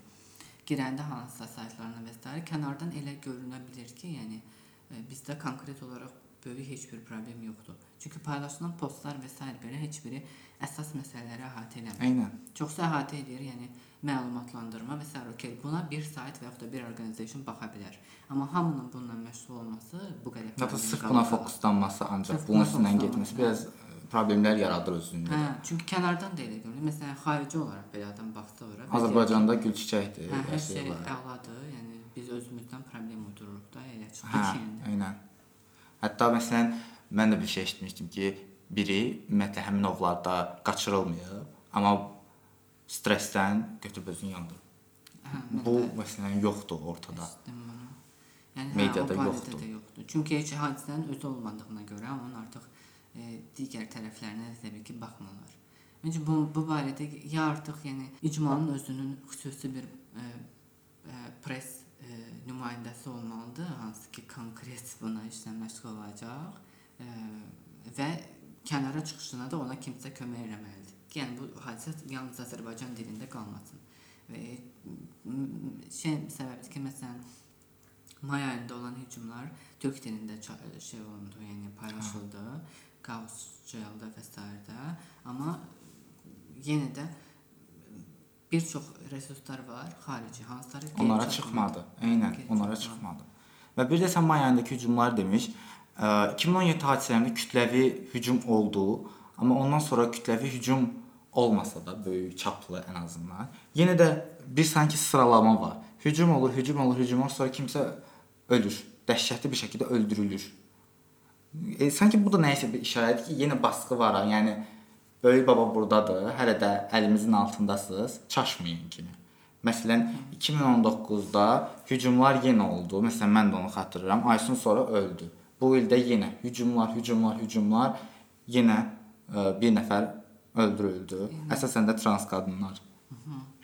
S2: girəndə hansısa saytlarına və s. kənardan elə görünə bilər ki, yəni e, bizdə konkret olaraq böyük heç bir problem yoxdur. Çünki paylaşılan postlar və s. belə heç biri əsas məsələləri əhatə eləmir.
S1: eynən.
S2: Çoxsu əhatə edir, yəni məlumatlandırma və s. okey, buna bir sayt və yaxud da bir orqanizasiya baxa bilər. Amma hamının bununla məşğul olması bu qədər problemi
S1: sırf buna fokuslanması ancaq
S2: Sırf
S1: bunun üstündən getməsi
S2: hə.
S1: biraz e, problemlər yaradır özündə.
S2: Hə, çünki kənardan da elə görünür. Məsələn, xarici olaraq belə adam baxsa ora. və
S1: Azərbaycanda gül çiçəkdir,
S2: hə, hər şey əladır. Yəni biz özümüzdən problem uydururuq da, elə çıxır
S1: Hə,
S2: ki. yəni.
S1: eynən. Hətta məsələn mən də bir şey eşitmişdim ki, biri ümumiyyətlə həmin ovlarda qaçırılmayıb, amma stressdən götürüb özünü yandırıb.
S2: Hə,
S1: Bu
S2: də
S1: məsələn yoxdur ortada.
S2: Yəni
S1: Mediada
S2: hə, o barədə
S1: yoxdur.
S2: yoxdur. Çünki heç hadisənin özü olmadığına görə onun artıq e, digər tərəflərinə də təbii ki, baxmırlar. Məncə bu bu barədə ya artıq yəni icmanın özünün xüsusi bir e, e, press nümayəndəsi olmalıdır, hansı ki konkret buna işlə məşğul olacaq və kənara çıxışına da ona kimsə kömək eləməlidir. Ki, Yəni bu hadisə yalnız Azərbaycan dilində qalmasın. Və şey səbəbdir ki, məsələn may ayında olan hücumlar türk dilində şey olundu, yəni paylaşıldı, Qaos Jaildə və s. Amma yenə də bir çox resurslar var xarici, hansıları
S1: Onlara çıxmadı. Eynən, onlara çıxmadı. Və bir də sən may ayındakı hücumlar demiş. Ə, 2017 hadisələrində kütləvi hücum oldu, amma ondan sonra kütləvi hücum olmasa da böyük çaplı ən azından. Yenə də bir sanki sıralama var. Hücum olur, hücum olur, hücum olur, sonra kimsə ölür. Dəhşətli bir şəkildə öldürülür. E, sanki bu da nəyisə bir işarədir ki, yenə baskı var. Yəni böyük baba burdadır. Hələ də əlimizin altındasınız. Çaşmayın kimi. Məsələn, 2019-da hücumlar yenə oldu. Məsələn, mən də onu xatırlayıram. Aysun sonra öldü. Bu ildə yenə hücumlar, hücumlar, hücumlar yenə ə, bir nəfər öldürüldü. Əsasən də trans qadınlar.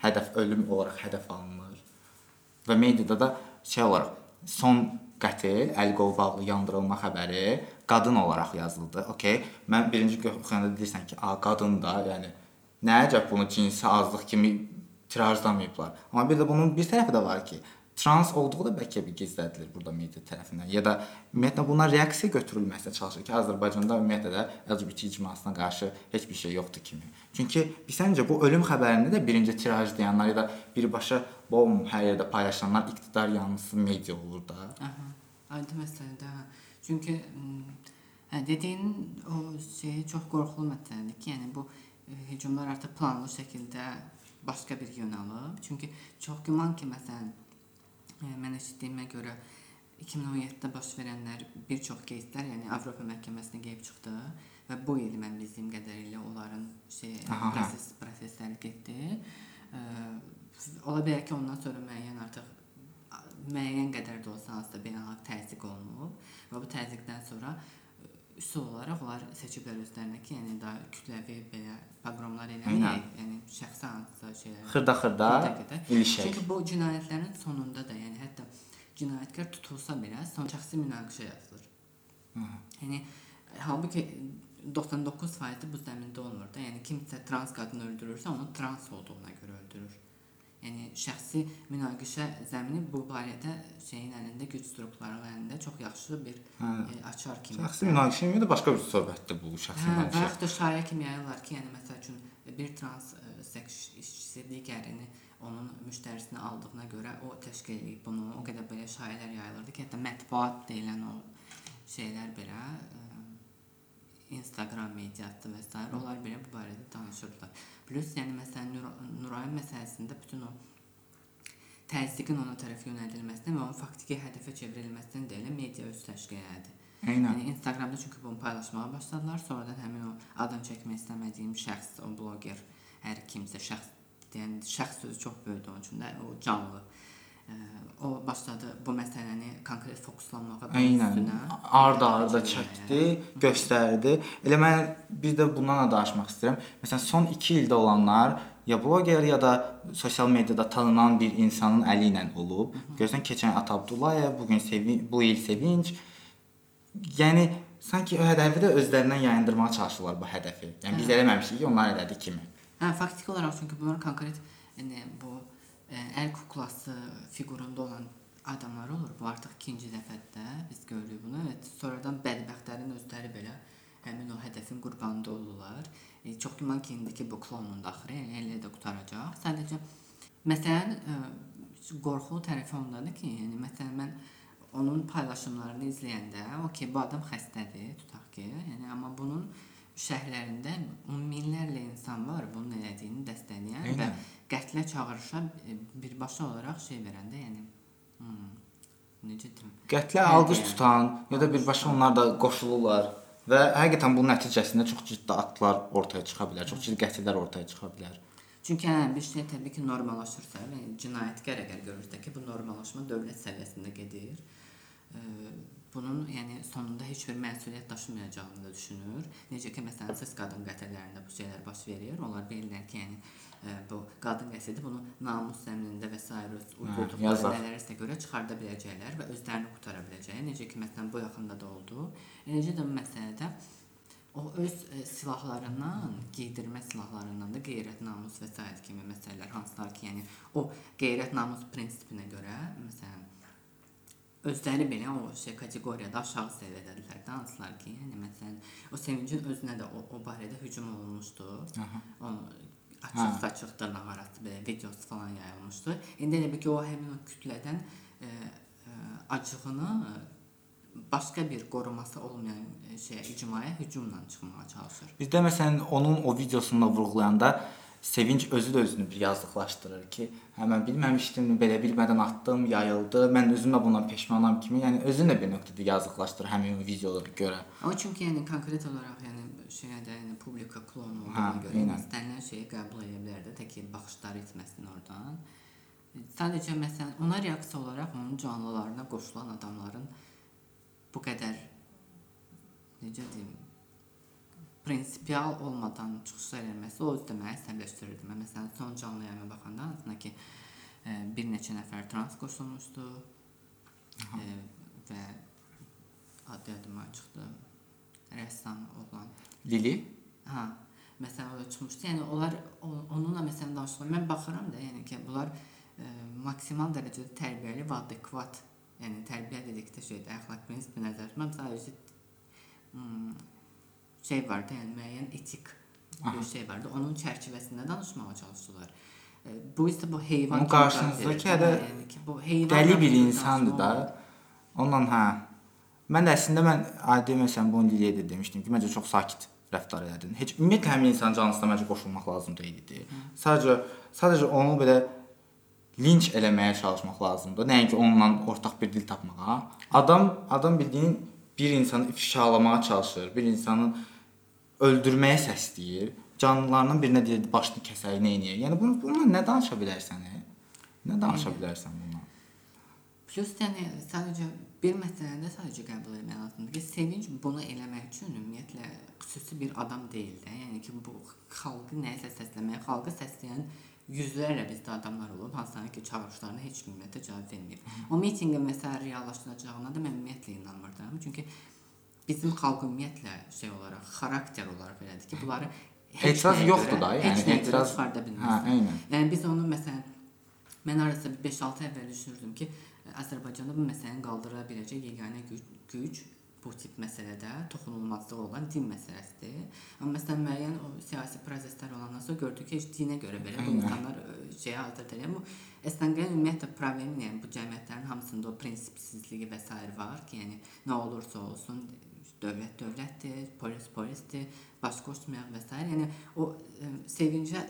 S1: Hədəf ölüm olaraq hədəf alınır. Və mediada da şey olaraq son qətil, əl qol bağlı yandırılma xəbəri qadın olaraq yazıldı. Okay. Mən birinci oxuyanda deyirsən ki, a qadın da, yəni nə əcəb bunu cinsi azlıq kimi tirajlamayıblar. Amma bir də bunun bir tərəfi də var ki, trans olduğu da bəlkə bir gizlədilir burada media tərəfindən ya da ümumiyyətlə buna reaksiya götürülməsə çalışır ki, Azərbaycanda ümumiyyətlə də LGBT icmasına qarşı heç bir şey yoxdur kimi. Çünki bilsəncə bu ölüm xəbərini də birinci tirajlayanlar ya da birbaşa bom hər yerdə paylaşanlar iqtidar yanlısı media olur da.
S2: Aha. Aydın məsələdir. hə. Çünki m, hə, dediyin o şey çox qorxulu məsələdir ki, yəni bu e, hücumlar artıq planlı şəkildə başqa bir yön alıb. Çünki çox güman ki, məsələn, e, mən eşitdiyimə görə 2017-də baş verənlər bir çox кейslər, yəni Avropa məhkəməsinə gəlib çıxdı və bu il mən bildiyim qədərilə onların şey
S1: Aha, hə.
S2: proses prosesləri getdi. E, ola bilər ki, ondan sonra müəyyən artıq müəyyən qədər də olsa hansısa beynəlxalq təzyiq olunub və bu təzyiqdən sonra üsul olaraq onlar seçiblər özlərinə ki, yəni daha kütləvi belə proqramlar eləməyək,
S1: Aynen.
S2: yəni şəxsi hansısa şeylər.
S1: Xırda-xırda ilişək.
S2: Çünki bu cinayətlərin sonunda da, yəni hətta cinayətkar tutulsa belə son şəxsi münaqişə yazılır. Yəni halbuki 99% bu zəmində olmur da. Yəni kimsə trans qadını öldürürsə, onu trans olduğuna görə öldürür. Yəni şəxsi münaqişə zəmini bu barədə şeyin əlində güc strukturlarının əlində çox yaxşı bir
S1: Hə.
S2: e, açar kimi.
S1: Şəxsi münaqişə ilə də başqa bir söhbətdir bu şəxsi
S2: Hə, və
S1: münaqişə.
S2: yaxud da şayə kimi yayırlar ki, yəni məsəl üçün bir trans ə, seks işçisi digərini onun müştərisini aldığına görə o təşkil edib bunu. O qədər belə şayələr yayılırdı ki, hətta mətbuat deyilən o şeylər belə ə, Instagram mediası və s. onlar belə bu barədə danışırdılar. Plus yəni məsələn Nur Nurayn məsələsində bütün o təzyiqin ona tərəf yönəldilməsindən və onun faktiki hədəfə çevrilməsindən də elə media öz təşkil elədi.
S1: Eynən.
S2: Yəni Instagramda çünki bunu paylaşmağa başladılar. Sonradan həmin o adını çəkmək istəmədiyim şəxs, o bloger, hər kimsə şəxs deyən şəxs sözü çox böyükdür onun üçün də o canlı. O başladı bu məsələni konkret fokuslanmağa üstünə.
S1: Arda-arda çəkdi, göstərdi. Elə mən bir də bundan da danışmaq istəyirəm. Məsələn, son 2 ildə olanlar ya bloger ya da sosial mediada tanınan bir insanın əli ilə olub. Gözdən keçən Ata Abdullayev, bu gün Sevinç, bu il Sevinç. Yəni sanki o hədəfi də özlərindən yayındırmağa çalışırlar bu hədəfi. Yəni biz eləməmişik ki, onlar elədi kimi.
S2: Hə, faktiki olaraq çünki bunlar konkret yəni bu əl kuklası fiqurunda olan adamlar olur. Bu artıq ikinci dəfədir biz görürük bunu. Evet, sonradan bədbəxtlərin özləri belə həmin o hədəfin qurbanı olurlar. E, çox güman ki, indiki bu klonun da axırı yəni elə də qutaracaq. Sadəcə məsələn ə, qorxulu tərəfi ondadır ki, yəni məsələn mən onun paylaşımlarını izləyəndə, okey, bu adam xəstədir, tutaq ki, yəni amma bunun şəhərlərində on minlərlə insan var bunun elədiyini dəstəkləyən və. Qətlə çağırışa e, birbaşa olaraq şey verəndə, yəni hmm, necə deyim?
S1: Qətlə
S2: Hə,
S1: alqış
S2: yəni.
S1: tutan ya da birbaşa onlar da qoşulurlar və həqiqətən bunun nəticəsində çox ciddi aktlar ortaya çıxa bilər, çox ciddi qətllər ortaya çıxa bilər.
S2: Çünki hə, bir şey təbii ki normallaşırsa, yəni cinayətkar əgər görürsə ki, bu normallaşma dövlət səviyyəsində gedir. e, bunun yəni sonunda heç bir məsuliyyət daşımayacağını da düşünür. Necə ki məsələn siz qadın qətllərində bu şeylər baş verir. Onlar bilirlər ki, yəni e, bu qadın qəsdi bunu namus zəminində və s. öz uydurduqları
S1: yazar.
S2: nələrsə görə çıxarda biləcəklər və özlərini qurtara biləcəklər. Necə ki məsələn bu yaxında da oldu. Eləcə də bu məsələdə o öz e, silahlarından, geydirmə silahlarından da qeyrət, namus və s. kimi məsələlər hansılar ki, yəni o qeyrət, namus prinsipinə görə məsələn özləri belə o şey kateqoriyada aşağı səviyyədədirlər də hansılar ki, yəni məsələn o sevincin özünə də o, o barədə hücum olunmuşdu.
S1: Aha.
S2: O açıq
S1: Hə.
S2: dırnaq arası belə videosu falan yayılmışdı. İndi elə bil ki o həmin o kütlədən e, e, acığını e, başqa bir qoruması olmayan şeyə icmaya hücumla çıxmağa çalışır.
S1: Bizdə məsələn onun o videosunda vurğulayanda Sevinç özü də özünü bir yazıqlaşdırır ki, hə mən bilməmişdim, belə bilmədən atdım, yayıldı. Mən özüm də bundan peşmanam kimi, yəni özünü də bir nöqtədə yazıqlaşdırır həmin o videolara görə.
S2: Amma çünki yəni konkret olaraq yəni şeyə də yəni publika klon olduğuna
S1: Hə,
S2: görə istənilən şeyi qəbul edə bilər də, tək ki baxışları itməsin oradan. Sadəcə məsələn ona reaksiya olaraq onun canlılarına qoşulan adamların bu qədər necə deyim prinsipial olmadan çıxış eləməsi o özü də məni əsəbləşdirirdi. Mən məsələn son canlı yayıma baxanda hansına ki e, bir neçə nəfər trans qoşulmuşdu. E, və adı yadıma çıxdı. Rəssam oğlan.
S1: Lili
S2: Ha, məsələn o da çıxmışdı. Yəni onlar onunla məsələn danışırlar. Mən baxıram da, yəni ki, bunlar e, maksimal dərəcədə tərbiyəli və adekvat. Yəni tərbiyə dedikdə şeydə əxlaq prinsipi nəzərdə sadəcə hmm, şey var da, yəni müəyyən etik bir
S1: Aha.
S2: şey vardı. Onun çərçivəsində danışmağa çalışdılar. E, bu isə bu heyvan
S1: Onun qarşınızdakı hələ
S2: yəni ki, bu heyvan
S1: dəli bir insandır da. Ondan hə. Mən də əslində mən adi məsələn bunu Liliyə də demişdim ki, məncə çox sakit rəftar elədin. Heç ümumiyyətlə həmin insan canlısına məncə qoşulmaq lazım deyildi. Sadəcə sadəcə onu belə linç eləməyə çalışmaq lazımdır. Nəinki onunla ortaq bir dil tapmağa. Adam adam bildiyin bir insanı ifşalamağa çalışır, bir insanı öldürməyə səsləyir. Canlılarının birinə deyir başını kəsək, nə edir? Yəni bunu bununla nə danışa bilərsən? e? Nə danışa bilərsən bununla?
S2: Plus yəni sadəcə bir məsələni də sadəcə qəbul etmək lazımdır ki, sevinc bunu eləmək üçün ümumiyyətlə xüsusi bir adam deyil də. Yəni ki, bu xalqı nəyisə səsləməyə, xalqı səsləyən yüzlərlə bizdə adamlar olub, hansılar ki, çağırışlarına heç ümumiyyətlə cavab verməyib. O mitinqin məsələ reallaşdıracağına da mən ümumiyyətlə inanmırdım. Çünki bizim xalq ümumiyyətlə şey olaraq, xarakter olaraq belədir ki, bunları
S1: Etiraz yoxdur da, yəni etiraz-
S2: çıxarda
S1: Hə,
S2: bilməzsən.
S1: eynən.
S2: Yəni biz onu məsələn mən bir 5-6 əvvəl düşünürdüm ki, Azərbaycanda bu məsələni qaldıra biləcək yeganə güc, güc bu tip məsələdə toxunulmazlığı olan din məsələsidir. Amma məsələn müəyyən o siyasi proseslər olandan sonra gördük ki, heç dinə görə belə bu insanlar şeyə hazır deyil. Bu əslində ümumiyyətlə problem yəni bu cəmiyyətlərin hamısında o prinsipsizliyi və s. var ki, yəni nə olursa olsun dövlət dövlətdir, polis polisdir, baş qoşmayaq və s. Yəni o ə, sevincə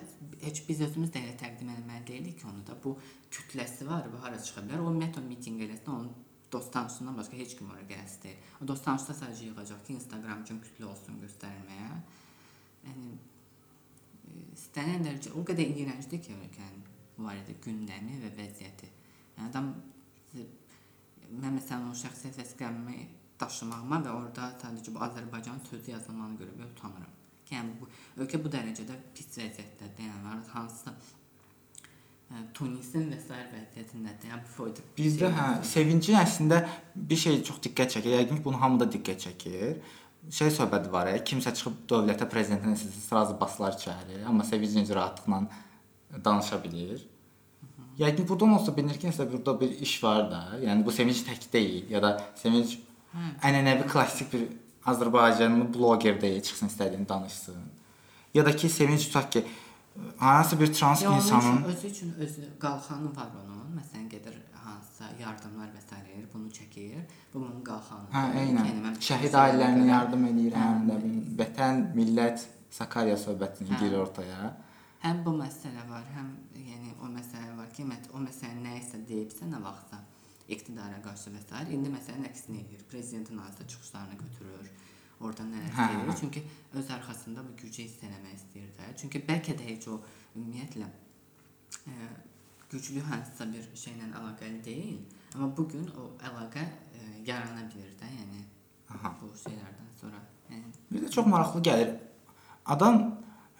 S2: heç biz özümüz də elə təqdim etməli deyilik ki, onu da bu kütləsi var, bu hara çıxa bilər. O ümumiyyətlə mitinq eləsin, onun dost tanışından başqa heç kim ora gəlsin deyil. O dost tanışda sadəcə yığacaq ki, Instagram üçün kütlə olsun göstərməyə. Yəni e, istənilən dərəcə o qədər iyrəncdir ki, ölkənin barədə gündəmi və vəziyyəti. Yəni adam mən məsələn o şəxsiyyət vəsiqəmi daşımağıma və orada sadəcə bu Azərbaycan sözü yazılmağına görə belə utanıram. Ki, yəni bu ölkə bu dərəcədə pis vəziyyətdədir. Yəni hansısa e, Tunisin və sair vəziyyətindədir. Yəni bu foyda
S1: bizdə şey hə, sevincin əslində bir şey çox diqqət çəkir. Yəqin ki, bunu hamı da diqqət çəkir. Şey söhbəti var ya, kimsə çıxıb dövlətə prezidentinə sizi sırazı baslar çağırır, amma sevincinci rahatlıqla danışa bilir. Yəqin burdan olsa bilinir ki, nəsə burada bir iş var da. Yəni bu sevinc tək deyil ya da sevinc ənənəvi klassik bir Azərbaycanlı bloger deyil, çıxsın istədiyini danışsın. Ya da ki, sevinc tutaq ki, hansısa bir trans
S2: Ya
S1: insanın
S2: üçün, özü üçün özü qalxanı var onun. Məsələn gedir hansısa yardımlar və s. bunu çəkir. Bu onun qalxanı.
S1: Hə, eynən.
S2: Yəni
S1: Şəhid ailələrinə yardım eləyirəm,
S2: Hə.
S1: nə bilim, vətən, millət, Sakarya söhbətini
S2: Hə.
S1: girir ortaya.
S2: Həm bu məsələ var, həm yəni o məsələ var ki, o məsələ nə isə deyibsə, nə vaxtsa iqtidara qarşı və s. İndi məsələn əksini edir. Prezidentin hansısa çıxışlarını götürür. Oradan nələr
S1: Hə,
S2: deyir.
S1: hə.
S2: Çünki öz arxasında bu gücü hiss eləmək istəyir də. Çünki bəlkə də heç o ümumiyyətlə ə, güclü hansısa bir şeylə əlaqəli deyil, amma bu gün o əlaqə ə, yarana bilər də, yəni
S1: Aha.
S2: bu şeylərdən sonra. Yəni
S1: Bir də çox maraqlı gəlir. Adam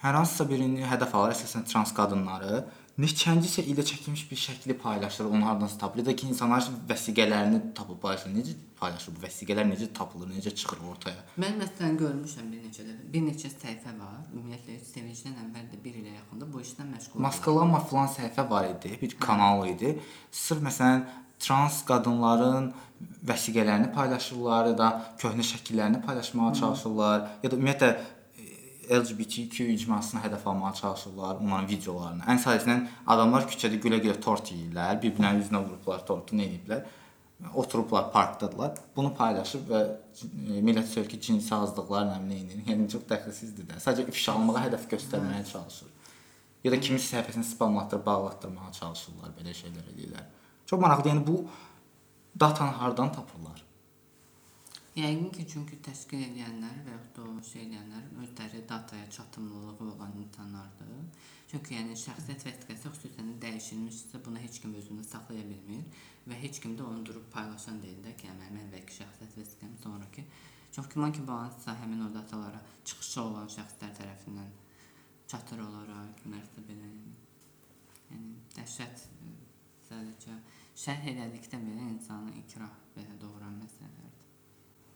S1: hər hansısa birini hədəf alır, əsasən trans qadınları neçəncisi ilə çəkilmiş bir şəkli paylaşır, onu hardansa tapır. Ya da ki, insanlar vəsiqələrini tapıb paylaşır. Necə paylaşır bu vəsiqələr necə tapılır, necə çıxır ortaya?
S2: Mən məsələn görmüşəm bir neçə dəfə. Bir neçə səhifə var. Ümumiyyətlə heç sevincdən əvvəl də 1 ilə yaxında bu işlə məşğul.
S1: Maskalanma filan səhifə var idi, bir kanal idi. Sırf məsələn trans qadınların vəsiqələrini paylaşırlar ya da köhnə şəkillərini paylaşmağa çalışırlar ya da ümumiyyətlə LGBTQ icmasına hədəf almağa çalışırlar onların videolarını. Ən sadəsindən adamlar küçədə gülə-gülə tort yeyirlər, bir-birinin üzünə vurublar tortu, nə ediblər. oturublar parkdadılar. Bunu paylaşıb və e, millət söyür ki, cinsi azlıqlar nə bilim, yəni çox dəxilsizdir də. Sadəcə ifşa almağa hədəf göstərməyə çalışır. Ya da kimisi səhifəsini spamlatdırıb bağlatdırmağa çalışırlar, belə şeylər edirlər. Çox maraqlı. Yəni bu datanı hardan tapırlar?
S2: Yəqin ki, çünki təşkil edənlər və yaxud da o şey edənlər özləri dataya çatımlılığı olan insanlardır. Çünki yəni şəxsiyyət vəsiqəsi xüsusən dəyişilmişsə, bunu heç kim özündə saxlaya bilmir və heç kim də onu durub paylaşan deyil də ki, yəni mənim əvvəlki şəxsiyyət vəsiqəm sonrakı. Çox güman ki, bu hansısa həmin o datalara çıxışı olan şəxslər tərəfindən çatır olaraq, kiməsə belə yəni. Yəni dəhşət e, sadəcə şərh elədikdə belə insanı ikrah belə doğuran məsələlərdir.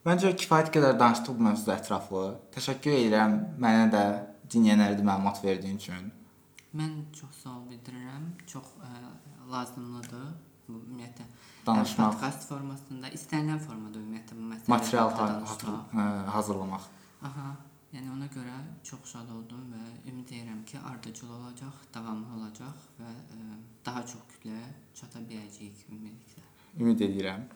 S1: Məncə kifayət qədər danışdıq bu mövzuda ətraflı. Təşəkkür edirəm mənə də dinləyənlərə məlumat verdiyin üçün.
S2: Mən çox sağ ol bildirirəm. Çox ə, lazımlıdır bu ümumiyyətlə
S1: Danışmaq.
S2: həm podkast formasında, istənilən formada ümumiyyətlə bu məsələləri
S1: Material ha- hatır- ə, hazırlamaq.
S2: Aha. Yəni ona görə çox şad oldum və ümid edirəm ki, ardıcıl olacaq, davamlı olacaq və ə, daha çox kütləyə çata biləcəyik ümumiyyətlə.
S1: Ümid edirəm.